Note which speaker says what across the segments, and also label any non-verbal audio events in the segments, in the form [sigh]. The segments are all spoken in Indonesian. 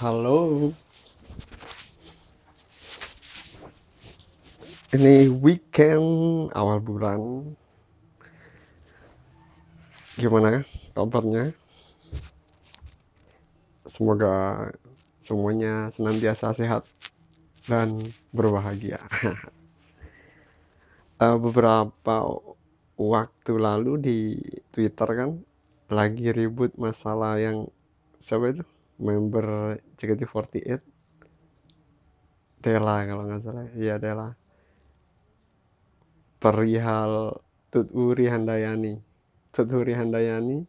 Speaker 1: Halo. Ini weekend awal bulan. Gimana kabarnya? Semoga semuanya senantiasa sehat dan berbahagia. [laughs] Eh, beberapa waktu lalu di Twitter kan lagi ribut masalah yang siapa itu member JKT48 Dela kalau nggak salah. Iya Dela perihal Tuturi Handayani. Tuturi Handayani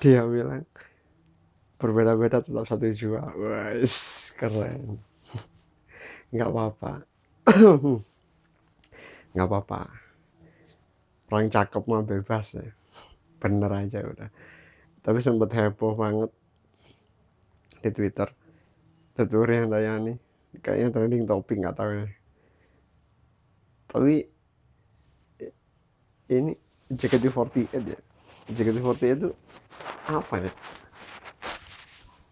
Speaker 1: dia bilang berbeda-beda tetap satu jua. Wes keren. [laughs] Nggak apa-apa. [coughs] Nggak apa-apa. Orang cakep mah bebas ya. Bener aja udah. Tapi sempet heboh banget di Twitter. Tuturi Handayani kayaknya trending topik nggak tahu ya tapi ini JKT48 ya. JKT48 itu apa ya?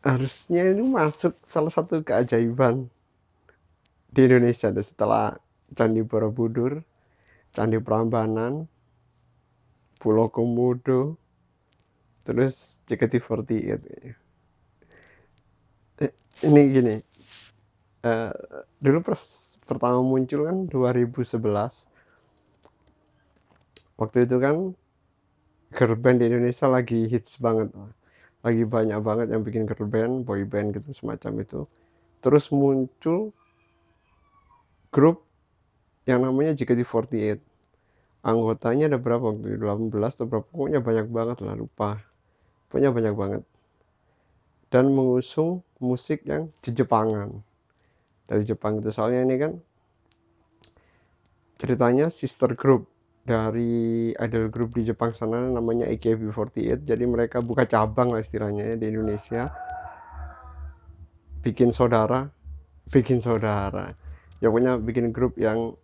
Speaker 1: Harusnya ini masuk salah satu keajaiban di Indonesia deh setelah Candi Borobudur Candi Prambanan Pulau Komodo terus JKT48 Eh, ini gini eh, dulu pas pertama muncul kan 2011 waktu itu kan girl band di Indonesia lagi hits banget lagi banyak banget yang bikin girl band boy band gitu semacam itu. Terus muncul grup yang namanya JKT48 anggotanya ada berapa waktu itu? 18 atau berapa? Pokoknya banyak banget lah lupa. Pokoknya banyak banget. Dan mengusung musik yang Jepangan. Dari Jepang itu. Soalnya ini kan ceritanya sister group dari idol group di Jepang sana namanya AKB48 jadi mereka buka cabang lah istilahnya ya di Indonesia. Bikin saudara. Bikin saudara. Ya pokoknya bikin grup yang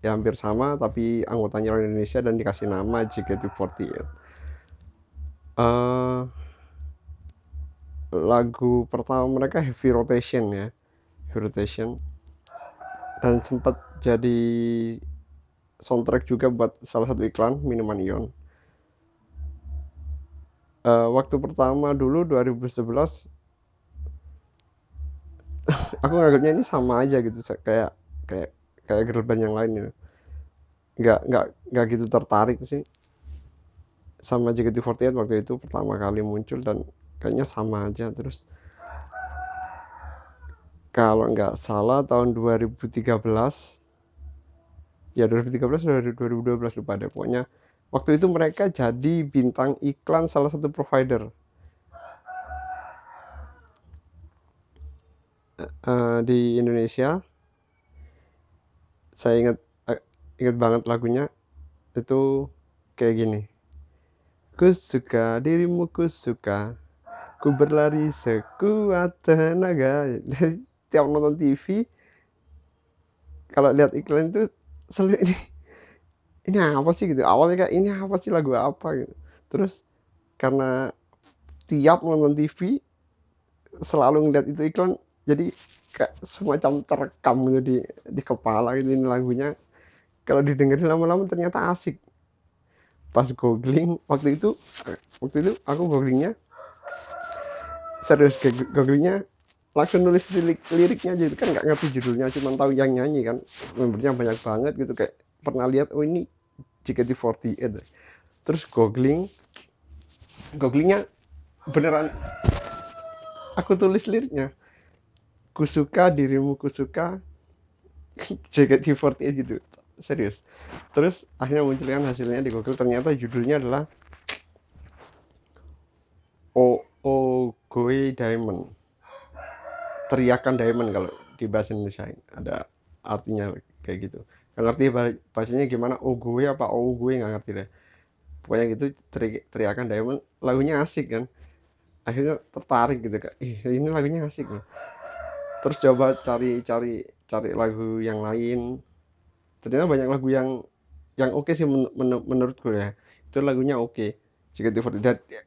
Speaker 1: ya hampir sama tapi anggotanya orang Indonesia dan dikasih nama JKT48 Eh, lagu pertama mereka Heavy Rotation ya. Heavy Rotation. Dan sempat jadi soundtrack juga buat salah satu iklan minuman Ion. Eh, waktu pertama dulu 2011 [laughs] aku nganggapnya ini sama aja gitu kayak kayak kayak girl band yang lain gitu. Nggak nggak nggak gitu tertarik sih. Sama JKT48 waktu itu pertama kali muncul dan kayaknya sama aja terus kalau nggak salah tahun 2013 ya 2013 dari 2012 lupa deh pokoknya waktu itu mereka jadi bintang iklan salah satu provider. Eh, di Indonesia saya ingat eh, ingat banget lagunya itu kayak gini ku suka dirimu ku suka ku berlari sekuat tenaga. Tiap nonton TV kalau lihat iklan itu selalu ini ini apa sih gitu? Awalnya kayak ini apa sih? Lagu apa? gitu. Terus karena tiap nonton TV selalu ngeliat itu iklan jadi kayak semacam terekam gitu di di kepala gitu ini lagunya. Kalau didengerin lama-lama ternyata asik. Pas googling waktu itu waktu itu aku googlingnya serius googlingnya langsung nulis lirik liriknya aja kan nggak ngerti judulnya cuma tahu yang nyanyi kan. Membernya banyak banget gitu kayak pernah lihat oh ini JKT48 terus googling googlingnya beneran aku tulis liriknya. Kusuka dirimu kusuka [laughs] JKT48 gitu. Serius. Terus akhirnya muncul kan hasilnya di Google ternyata judulnya adalah Goe Diamond. Teriakan diamond kalau di bahasa Indonesia. Ada artinya kayak gitu. Nggak ngerti bah- bahasanya gimana. O gue apa? O gue nggak ngerti deh. Pokoknya gitu teri- teriakan diamond. Lagunya asik kan. Akhirnya tertarik gitu kak. Ih ini lagunya asik nih. Terus coba cari cari cari lagu yang lain. Ternyata banyak lagu yang yang oke sih men- men- menurutku ya. Itu lagunya oke. JKT48 dan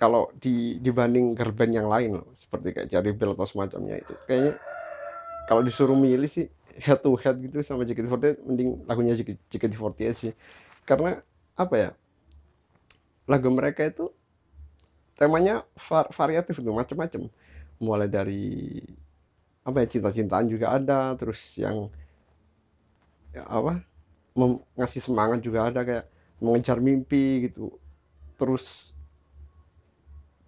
Speaker 1: kalau di dibanding girl band yang lain loh seperti kayak Cherry Bell atau semacamnya itu kayaknya kalau disuruh milih sih head to head gitu sama JKT48 mending lagunya JKT48 sih. Karena apa ya lagu mereka itu temanya var variatif tuh macam-macam mulai dari apa ya cinta-cintaan juga ada terus yang ya apa ngasih semangat juga ada kayak mengejar mimpi gitu. Terus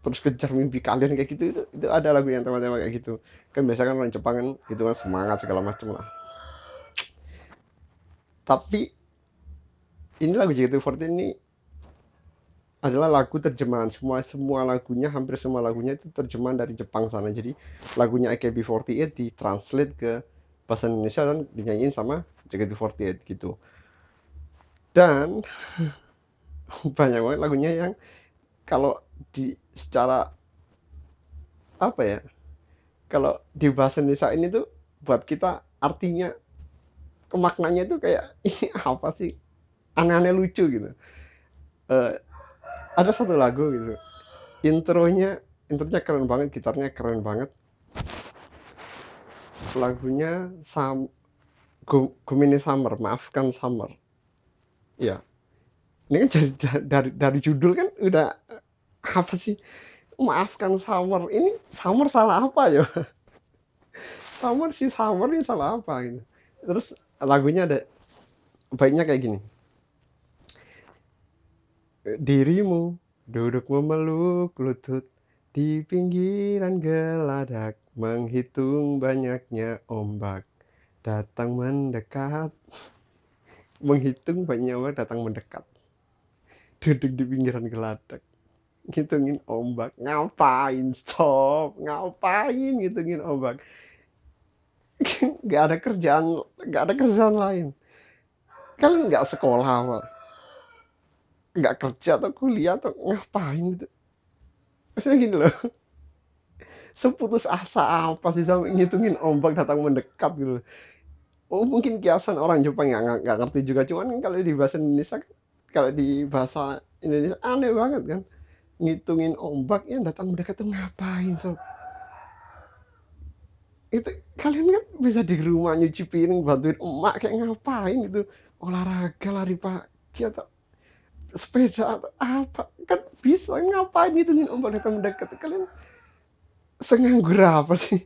Speaker 1: terus kejar mimpi kalian kayak gitu itu itu ada lagu yang tema-tema kayak gitu. Kan biasa kan orang Jepang kan gitu kan semangat segala macam lah. Tapi ini lagu JKT48 ini adalah lagu terjemahan. Semua semua lagunya hampir semua lagunya itu terjemahan dari Jepang sana. Jadi lagunya AKB48 ditranslate ke bahasa Indonesia dan dinyanyiin sama JKT48 gitu. Dan [laughs] banyak banget lagunya yang kalau di secara apa ya kalau di bahasa Indonesia ini tuh buat kita artinya kemaknanya itu kayak [laughs] ini apa sih aneh-aneh lucu gitu. Uh, ada satu lagu gitu. Intronya intronya keren banget gitarnya keren banget. Lagunya Sam Gumini Summer maafkan Summer. Ya ini kan dari, dari dari judul kan udah apa sih? Maafkan Summer. Ini Summer salah apa ya? [laughs] Summer sih Summer ini salah apa gitu? Terus lagunya ada baiknya kayak gini. Dirimu duduk memeluk lutut di pinggiran geladak menghitung banyaknya ombak datang mendekat. [laughs] Menghitung banyaknya ombak datang mendekat duduk di pinggiran geladak. Ngitungin ombak. Ngapain stop ngapain ngitungin ombak? [laughs] Nggak ada kerjaan nggak ada kerjaan lain. Kalian nggak sekolah apa nggak kerja atau kuliah atau ngapain gitu. Maksudnya gini loh. Seputus asa apa sih sama ngitungin ombak datang mendekat gitu oh mungkin kiasan orang Jepang nggak nggak ngerti juga. Cuman kalau di bahasa Indonesia kalau di bahasa Indonesia aneh banget kan. Ngitungin ombak yang datang mendekat tuh ngapain sob? Itu kalian kan bisa di rumah nyuci piring bantuin emak kayak ngapain gitu? Olahraga lari pagi atau sepeda atau apa? Kan bisa ngapain ngitungin ombak datang mendekat? Kalian senganggur apa sih?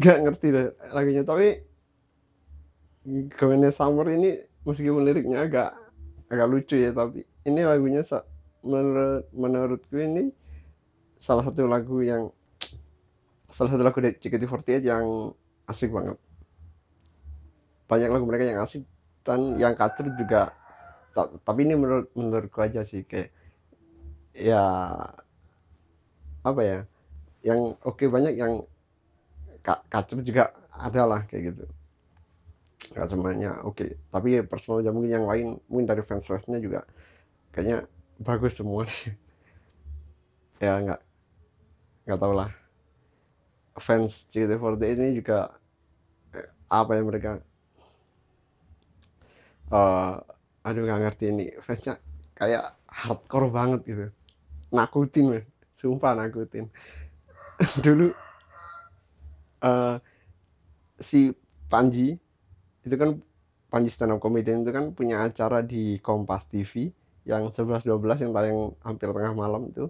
Speaker 1: Gak, ngerti lagunya tapi Gwennya Summer ini meskipun liriknya agak agak lucu ya tapi ini lagunya menurut menurutku ini salah satu lagu yang salah satu lagu dari JKT48 yang asik banget. Banyak lagu mereka yang asik dan yang kacur juga. Tapi ini menurut menurutku aja sih kayak ya apa ya yang oke okay, banyak yang kacur juga ada lah kayak gitu nggak semuanya oke. Okay. tapi personal aja mungkin yang lain mungkin dari fans fansnya juga kayaknya bagus semua [laughs] ya nggak nggak tau lah. Fans JKT48 ini juga eh, apa yang mereka? Uh, aduh nggak ngerti ini. Fansnya kayak hardcore banget gitu. Nakutin man. sumpah nakutin. [laughs] Dulu uh, si Panji itu kan Panji stand up comedian itu kan punya acara di Kompas TV yang 11-12 yang tayang hampir tengah malam itu.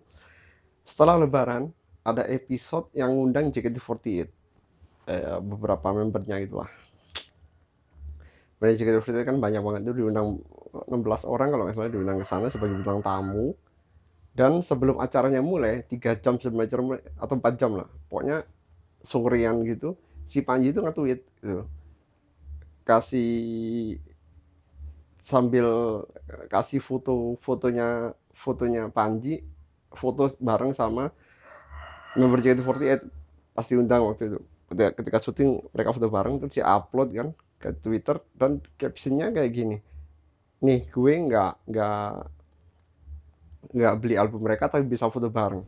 Speaker 1: Setelah lebaran ada episode yang ngundang JKT48 eh, beberapa membernya gitu lah. Banyak JKT48 kan banyak banget itu diundang 16 orang kalau misalnya diundang ke sana sebagai bintang tamu. Dan sebelum acaranya mulai 3 jam sebelum acara atau 4 jam lah. Pokoknya sorean gitu si Panji itu nge-tweet gitu kasih sambil kasih foto fotonya fotonya Panji foto bareng sama member JKT48 pasti undang waktu itu. Ketika, syuting mereka foto bareng terus dia upload kan ke Twitter dan captionnya kayak gini. Nih gue nggak nggak nggak beli album mereka tapi bisa foto bareng.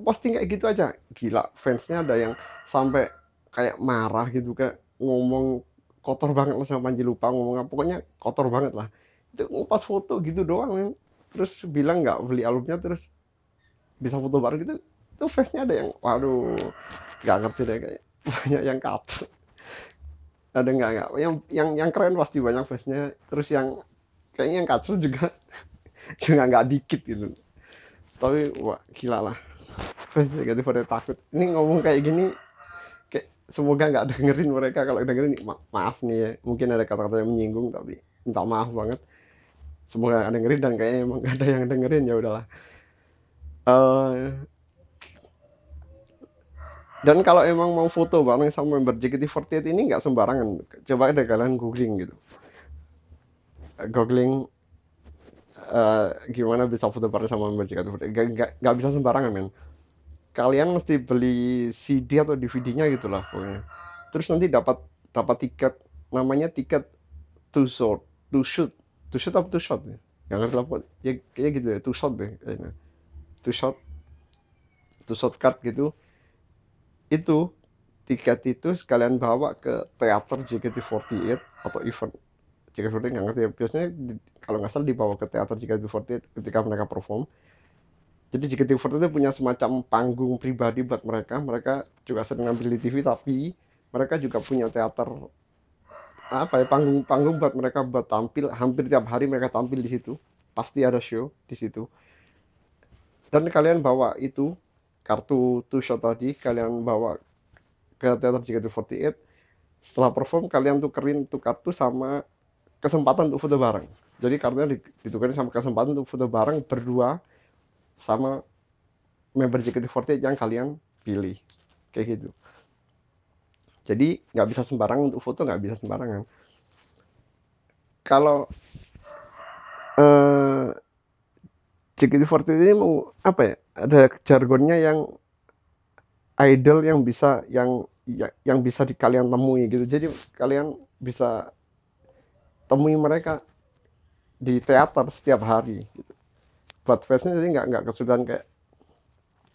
Speaker 1: Posting kayak gitu aja. Gila fansnya ada yang sampai kayak marah gitu kayak ngomong kotor banget lah sama Panji lupa ngomong apa pokoknya kotor banget lah. Itu pas foto gitu doang terus bilang nggak beli albumnya terus bisa foto bareng gitu itu fansnya ada yang waduh nggak ngerti deh kayak [laughs] banyak yang kacau ada nggak nggak. Yang yang yang keren pasti banyak fansnya terus yang kayaknya yang kacau juga [laughs] juga nggak dikit gitu. Tapi wah gila lah. Fans pada takut. Ini ngomong kayak gini semoga nggak dengerin mereka. Kalau dengerin ma maaf nih ya. Mungkin ada kata-kata yang menyinggung tapi minta maaf banget. Semoga nggak dengerin dan kayaknya emang gak ada yang dengerin. Ya udahlah. Uh, dan kalau emang mau foto bareng sama member JKT48 ini nggak sembarangan. Coba deh kalian googling gitu. Googling uh, gimana bisa foto bareng sama member JKT48 gak, gak, bisa sembarangan men kalian mesti beli CD atau DVD-nya gitu lah pokoknya. Terus nanti dapat dapat tiket namanya tiket to shot to shoot. To shoot apa to shot ya? Yang ngerti lah ya kayak gitu ya to shot deh kayaknya. To shot to shot card gitu. Itu tiket itu sekalian bawa ke teater JKT48 atau event. JKT48 nggak ngerti ya. Biasanya kalau nggak salah dibawa ke teater JKT48 ketika mereka perform jadi JKT48 itu punya semacam panggung pribadi buat mereka. Mereka juga sering ngambil di TV tapi mereka juga punya teater apa ya panggung panggung buat mereka buat tampil. Hampir tiap hari mereka tampil di situ. Pasti ada show di situ. Dan kalian bawa itu kartu two shot tadi kalian bawa ke teater JKT48 setelah perform kalian tukerin tuh kartu sama kesempatan untuk foto bareng. Jadi kartunya ditukerin sama kesempatan untuk foto bareng berdua sama member JKT48 yang kalian pilih. Kayak gitu. Jadi nggak bisa sembarangan untuk foto nggak bisa sembarangan. Kalau uh, JKT48 ini mau apa ya ada jargonnya yang idol yang bisa yang ya, yang bisa di kalian temui gitu. Jadi kalian bisa temui mereka di teater setiap hari gitu. Buat fansnya jadi nggak nggak kesulitan kayak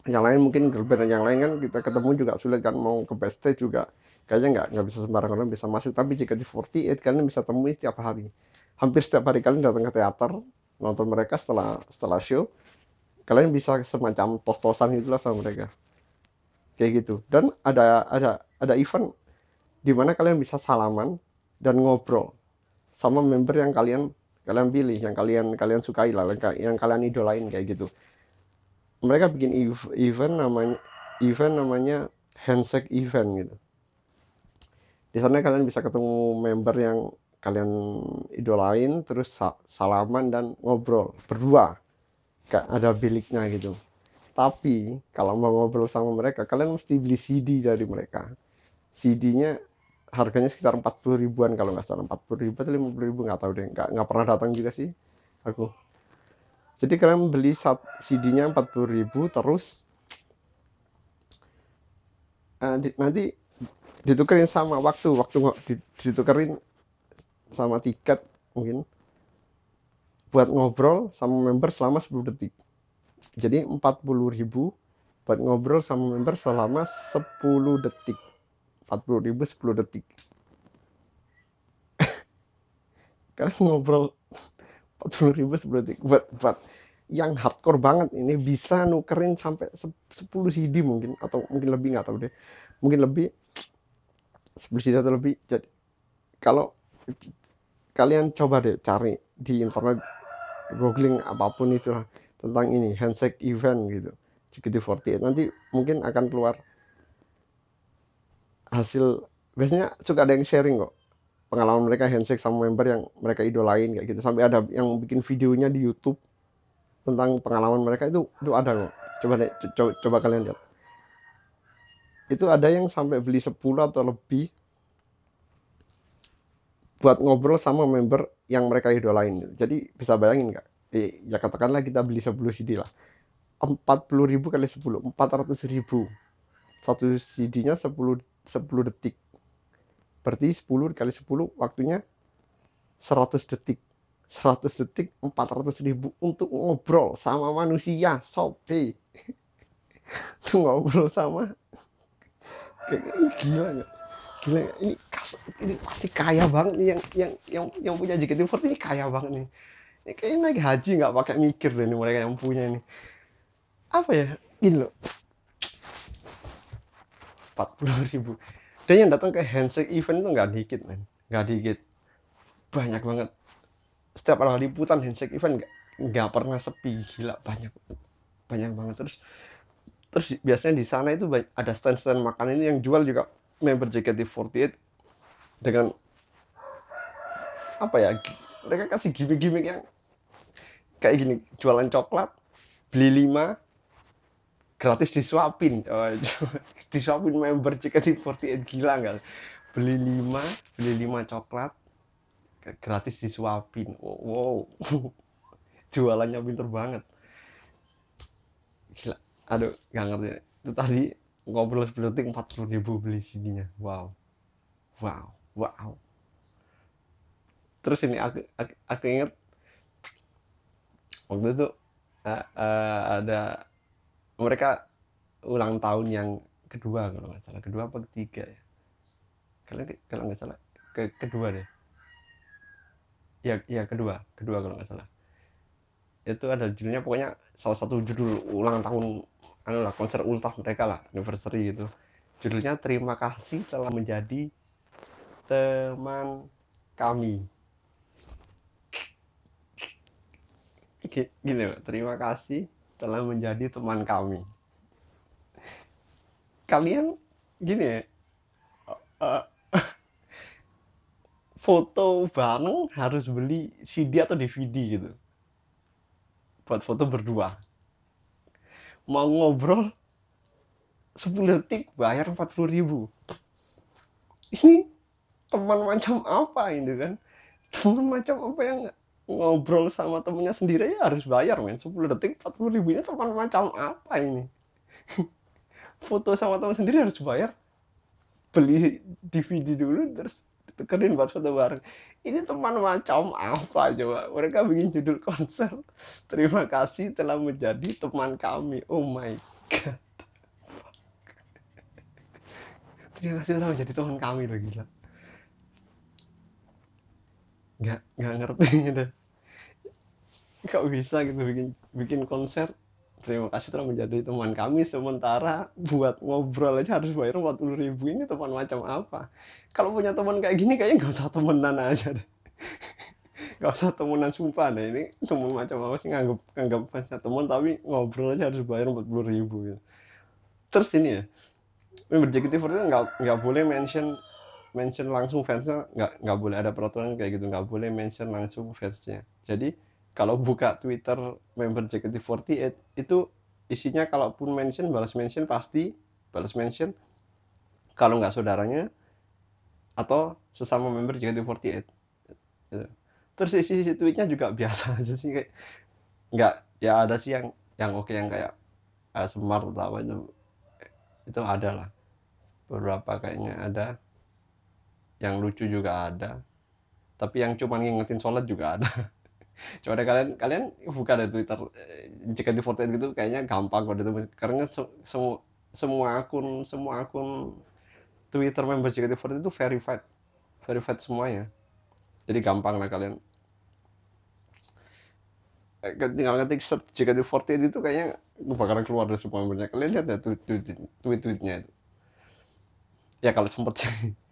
Speaker 1: yang lain mungkin girl band yang lain kan kita ketemu juga sulit kan mau ke backstage juga kayaknya nggak nggak bisa sembarangan orang bisa masuk. Tapi jika di 48 kalian bisa temui setiap hari. Hampir setiap hari kalian datang ke teater nonton mereka setelah setelah show kalian bisa semacam tos-tosan gitulah sama mereka. Kayak gitu. Dan ada ada ada event di mana kalian bisa salaman dan ngobrol sama member yang kalian kalian pilih yang kalian kalian sukai lah yang kalian idolain kayak gitu. Mereka bikin event namanya event namanya handshake event gitu. Di sana kalian bisa ketemu member yang kalian idolain terus salaman dan ngobrol berdua. Kayak ada biliknya gitu. Tapi kalau mau ngobrol sama mereka kalian mesti beli CD dari mereka. CD-nya harganya sekitar 40 ribuan kalau nggak salah. 40 ribu atau 50 ribu nggak tahu deh. Nggak, nggak pernah datang juga sih aku. Jadi kalian beli CD-nya 40 ribu terus uh, nanti ditukerin sama waktu. Waktu ditukerin sama tiket mungkin buat ngobrol sama member selama 10 detik. Jadi 40 ribu buat ngobrol sama member selama 10 detik 40 ribu 10 detik. [laughs] Karena ngobrol 40 ribu 10 detik. Buat buat yang hardcore banget ini bisa nukerin sampai 10 CD mungkin atau mungkin lebih nggak tahu deh. Mungkin lebih 10 atau lebih. Jadi kalau kalian coba deh cari di internet googling apa pun itu tentang ini handshake event gitu JKT48 nanti mungkin akan keluar hasil biasanya suka ada yang sharing kok pengalaman mereka handshake sama member yang mereka idolain kayak gitu sampai ada yang bikin videonya di YouTube tentang pengalaman mereka itu itu ada kok coba deh coba, coba kalian lihat itu ada yang sampai beli 10 atau lebih buat ngobrol sama member yang mereka idolain. Jadi bisa bayangin nggak? Eh, ya katakanlah kita beli 10 CD lah. 40 ribu kali 10, 400 ribu. Satu CD-nya 10, 10 detik. Berarti 10 kali 10 waktunya 100 detik. 100 detik 400 ribu untuk ngobrol sama manusia. Sope. [laughs] Tuh ngobrol sama gila nggak gila ini kas ini pasti kaya banget nih yang yang yang yang punya JKT48 ini kaya banget nih ini kayaknya naik haji nggak pakai mikir deh ini mereka yang punya ini apa ya gini loh 40 ribu. Dan yang datang ke handshake event itu nggak dikit men. Nggak dikit. Banyak banget. Setiap kali liputan handshake event nggak nggak pernah sepi. Gila banyak banyak banget. Terus terus biasanya di sana itu ada stand-stand makanan ini yang jual juga member JKT48 dengan apa ya mereka kasih gimmick-gimmick yang kayak gini jualan coklat beli lima gratis disuapin. Oh, [laughs] disuapin member JKT48 gila nggak? Beli lima beli lima coklat gratis disuapin. Wow, wow. [laughs] jualannya pinter banget. Gila aduh nggak ngerti. Itu tadi ngobrol detik empat puluh ribu beli sininya. Wow. Wow wow. Terus ini aku aku, aku inget waktu itu uh, uh, ada mereka ulang tahun yang kedua kalau nggak salah. Kedua apa ketiga ya? Kalian kalau nggak salah ke kedua deh. Ya ya kedua. Kedua kalau nggak salah. Itu ada judulnya pokoknya salah satu judul ulang tahun anu lah konser ultah mereka lah anniversary gitu. Judulnya terima kasih telah menjadi teman kami. Gini loh. Terima kasih telah menjadi teman kami. Kalian gini ya uh, foto bareng harus beli CD atau DVD gitu. Buat foto berdua. Mau ngobrol 10 detik bayar 40 ribu. Ini teman macam apa ini kan? Teman macam apa yang ngobrol sama temennya sendiri ya harus bayar men. 10 detik 40 ribu ini teman macam apa ini? [laughs] Foto sama teman sendiri harus bayar. Beli DVD dulu terus tukerin buat foto bareng. Ini teman macam apa coba? Mereka bikin judul konser. [laughs] Terima kasih telah menjadi teman kami. Oh my god. [laughs] Terima kasih telah menjadi teman kami loh gila nggak nggak ngerti deh [laughs] kok bisa gitu bikin bikin konser? Terima kasih telah menjadi teman kami. Sementara buat ngobrol aja harus bayar 40 ribu. Ini teman macam apa? Kalau punya teman kayak gini kayaknya nggak usah temenan aja deh. [laughs] Nggak usah temenan sumpah deh. Ini teman macam apa sih? Nganggap nganggap fansnya teman tapi ngobrol aja harus bayar 40 ribu gitu. terus ini ya member JKT48 nggak nggak boleh mention mention langsung fansnya nggak nggak boleh ada peraturan kayak gitu. Nggak boleh mention langsung fansnya. Jadi kalau buka Twitter member JKT48 itu isinya kalaupun mention balas mention pasti balas mention. Kalau nggak saudaranya atau sesama member JKT48 gitu. terus isi isi tweetnya juga [laughs] biasa aja sih kayak nggak ya ada sih yang yang oke yang kayak uh, smart atau apa itu. Itu ada lah. Beberapa kayaknya ada yang lucu juga ada. Tapi yang cuma ngingetin sholat juga ada. [laughs] Coba deh kalian kalian buka deh twitter eh, jika di forte gitu kayaknya gampang kok itu karena semua semua akun semua akun twitter member jika di forte itu verified verified semuanya. Jadi gampang lah kalian. Eh, tinggal ngetik jika di forte itu kayaknya bakalan keluar dari semua membernya. Kalian lihat deh tweet tweet tweetnya itu. Ya kalau sempet sih [laughs]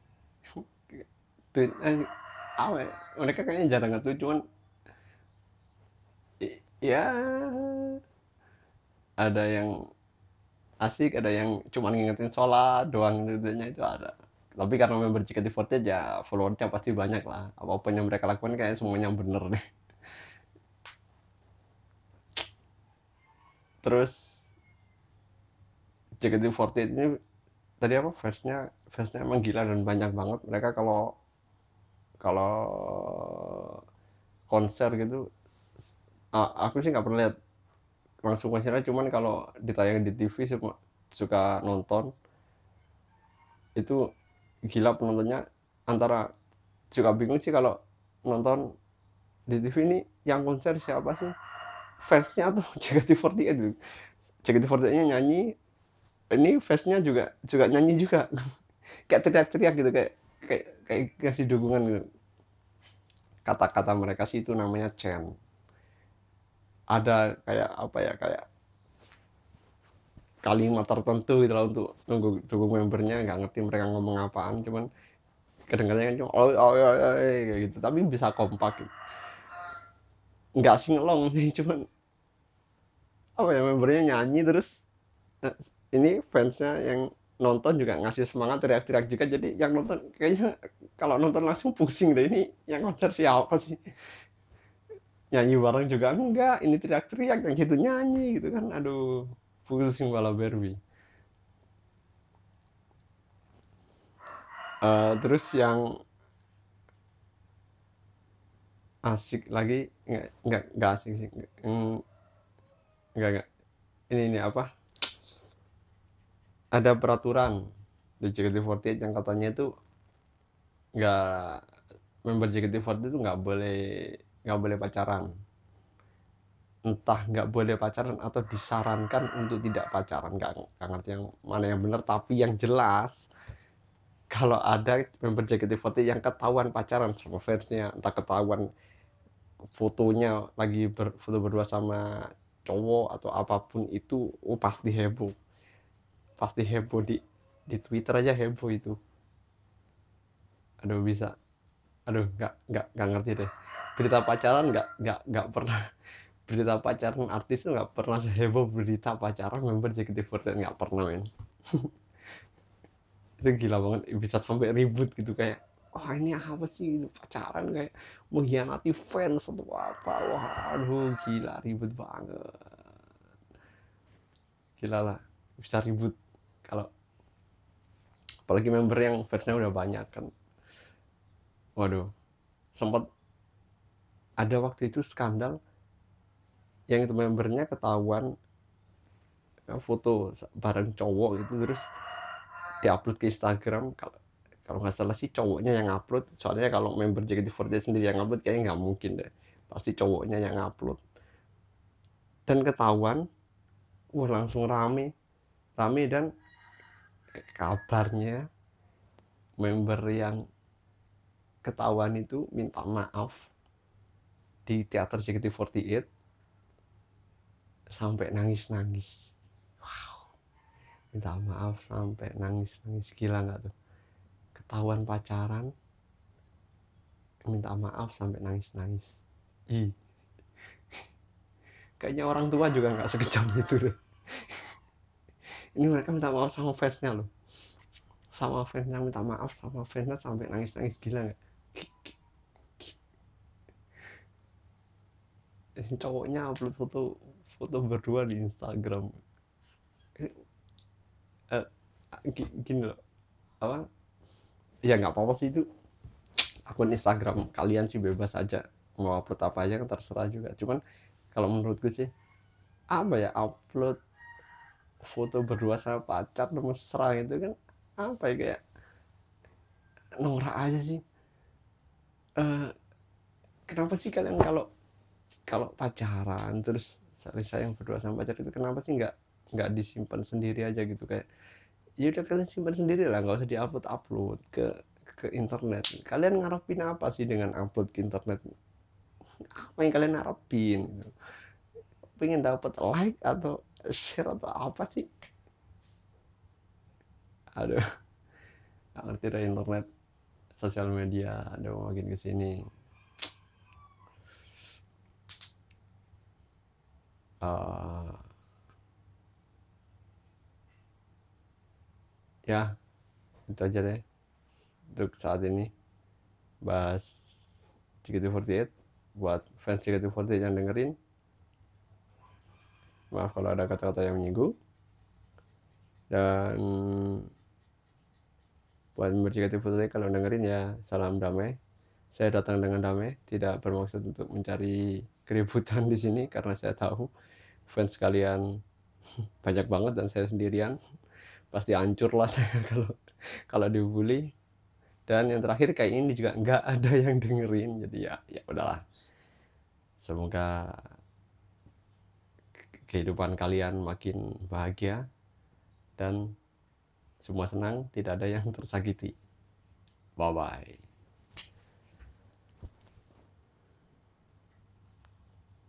Speaker 1: tweet eh, apa ya? mereka kayaknya jarang nge-tweet cuman ya ada yang asik ada yang cuma ngingetin sholat doang tweetnya itu ada. Tapi karena member JKT48 ya followernya pasti banyak lah. Apa pun yang mereka lakukan kayak semuanya bener deh. Terus JKT48 ini tadi apa fansnya fansnya emang gila dan banyak banget. Mereka kalau kalau konser gitu aku sih nggak pernah lihat langsung konsernya. Cuman kalau ditayang di TV suka nonton itu gila penontonnya. Antara juga bingung sih kalau nonton di TV ini yang konser siapa sih? Fansnya tuh JKT48 itu JKT48 nya nyanyi ini fansnya juga juga nyanyi juga. [laughs] Kayak teriak-teriak gitu kayak kayak kayak kasih dukungan gitu. kata-kata mereka sih itu namanya Chen ada kayak apa ya kayak kalimat tertentu gitu lah untuk nunggu dukung membernya nggak ngerti mereka ngomong apaan cuman kadang-kadang kan cuma oh, oh, oh, oh, kayak gitu tapi bisa kompak gitu. nggak singelong sih [laughs] cuman apa ya membernya nyanyi terus nah, ini fansnya yang nonton juga ngasih semangat teriak-teriak juga. Jadi yang nonton kayaknya kalau nonton langsung pusing deh. Ini yang konser siapa sih? Nyanyi bareng juga enggak. Ini teriak-teriak yang gitu nyanyi gitu kan. Aduh pusing malah Barbie. Uh, terus yang asik lagi nggak nggak nggak asik sih. Nggak nggak. Ini ini apa ada peraturan di JKT48 yang katanya itu nggak member JKT48 itu nggak boleh nggak boleh pacaran. Entah nggak boleh pacaran atau disarankan untuk tidak pacaran nggak ngerti yang mana yang benar. Tapi yang jelas kalau ada member JKT48 yang ketahuan pacaran sama fansnya entah ketahuan fotonya lagi berfoto berdua sama cowok atau apa pun itu oh pasti heboh pasti heboh di di Twitter aja heboh itu. Aduh bisa. Aduh nggak nggak nggak ngerti deh. Berita pacaran nggak nggak nggak pernah. [laughs] Berita pacaran artis tuh nggak pernah seheboh berita pacaran member JKT48 nggak pernah men. [laughs] Itu gila banget. Bisa sampai ribut gitu kayak wah oh, ini apa sih? Pacaran kayak mengkhianati fans atau apa? Wah aduh gila ribut banget. Gila lah. Bisa ribut kalau apalagi member yang fansnya udah banyak kan. Waduh sempat ada waktu itu skandal yang itu membernya ketahuan ya, foto bareng cowok gitu terus diupload ke Instagram. Kalau kalau nggak salah sih cowoknya yang upload. Soalnya kalau member JKT48 sendiri yang upload kayaknya nggak mungkin deh. Pasti cowoknya yang upload. Dan ketahuan wah langsung rame. Rame dan kabarnya member yang ketahuan itu minta maaf di teater JKT48 sampai nangis-nangis. Wow. Minta maaf sampai nangis-nangis gila nggak tuh? Ketahuan pacaran minta maaf sampai nangis-nangis. Ih. [laughs] Kayaknya orang tua juga nggak sekejam itu deh. Ini mereka minta maaf sama fansnya loh. Sama fansnya minta maaf sama fansnya sampai nangis-nangis gila nggak? ini cowoknya upload foto foto berdua di Instagram. Eh, gini loh. Apa? Ya nggak apa-apa sih itu. Akun Instagram kalian sih bebas aja. Mau upload apa aja kan terserah juga. Cuman kalau menurutku sih apa ya upload foto berdua sama pacar mesra gitu kan apa ya kayak norak aja sih. Uh, kenapa sih kalian kalau kalau pacaran terus saling sayang berdua sama pacar itu kenapa sih nggak nggak disimpan sendiri aja gitu? Kayak ya udah kalian simpan sendiri lah nggak usah diupload upload ke ke internet. Kalian ngarepin apa sih dengan upload ke internet? Apa yang kalian ngarepin? Pengen dapat like atau atau apa sih? Aduh nggak ngerti deh internet sosial media ada makin ke sini uh, ya itu aja deh untuk saat ini. Bahas JKT48 buat fans JKT48 yang dengerin maaf kalau ada kata-kata yang menyinggung dan buat member JKT48 kalau dengerin ya salam damai. Saya datang dengan damai tidak bermaksud untuk mencari keributan di sini karena saya tahu fans kalian [laughs] banyak banget dan saya sendirian. Pasti hancur lah saya [laughs] kalau kalau dibully. Dan yang terakhir kayak ini juga nggak ada yang dengerin jadi ya ya udahlah. Semoga kehidupan kalian makin bahagia dan semua senang tidak ada yang tersakiti. Bye bye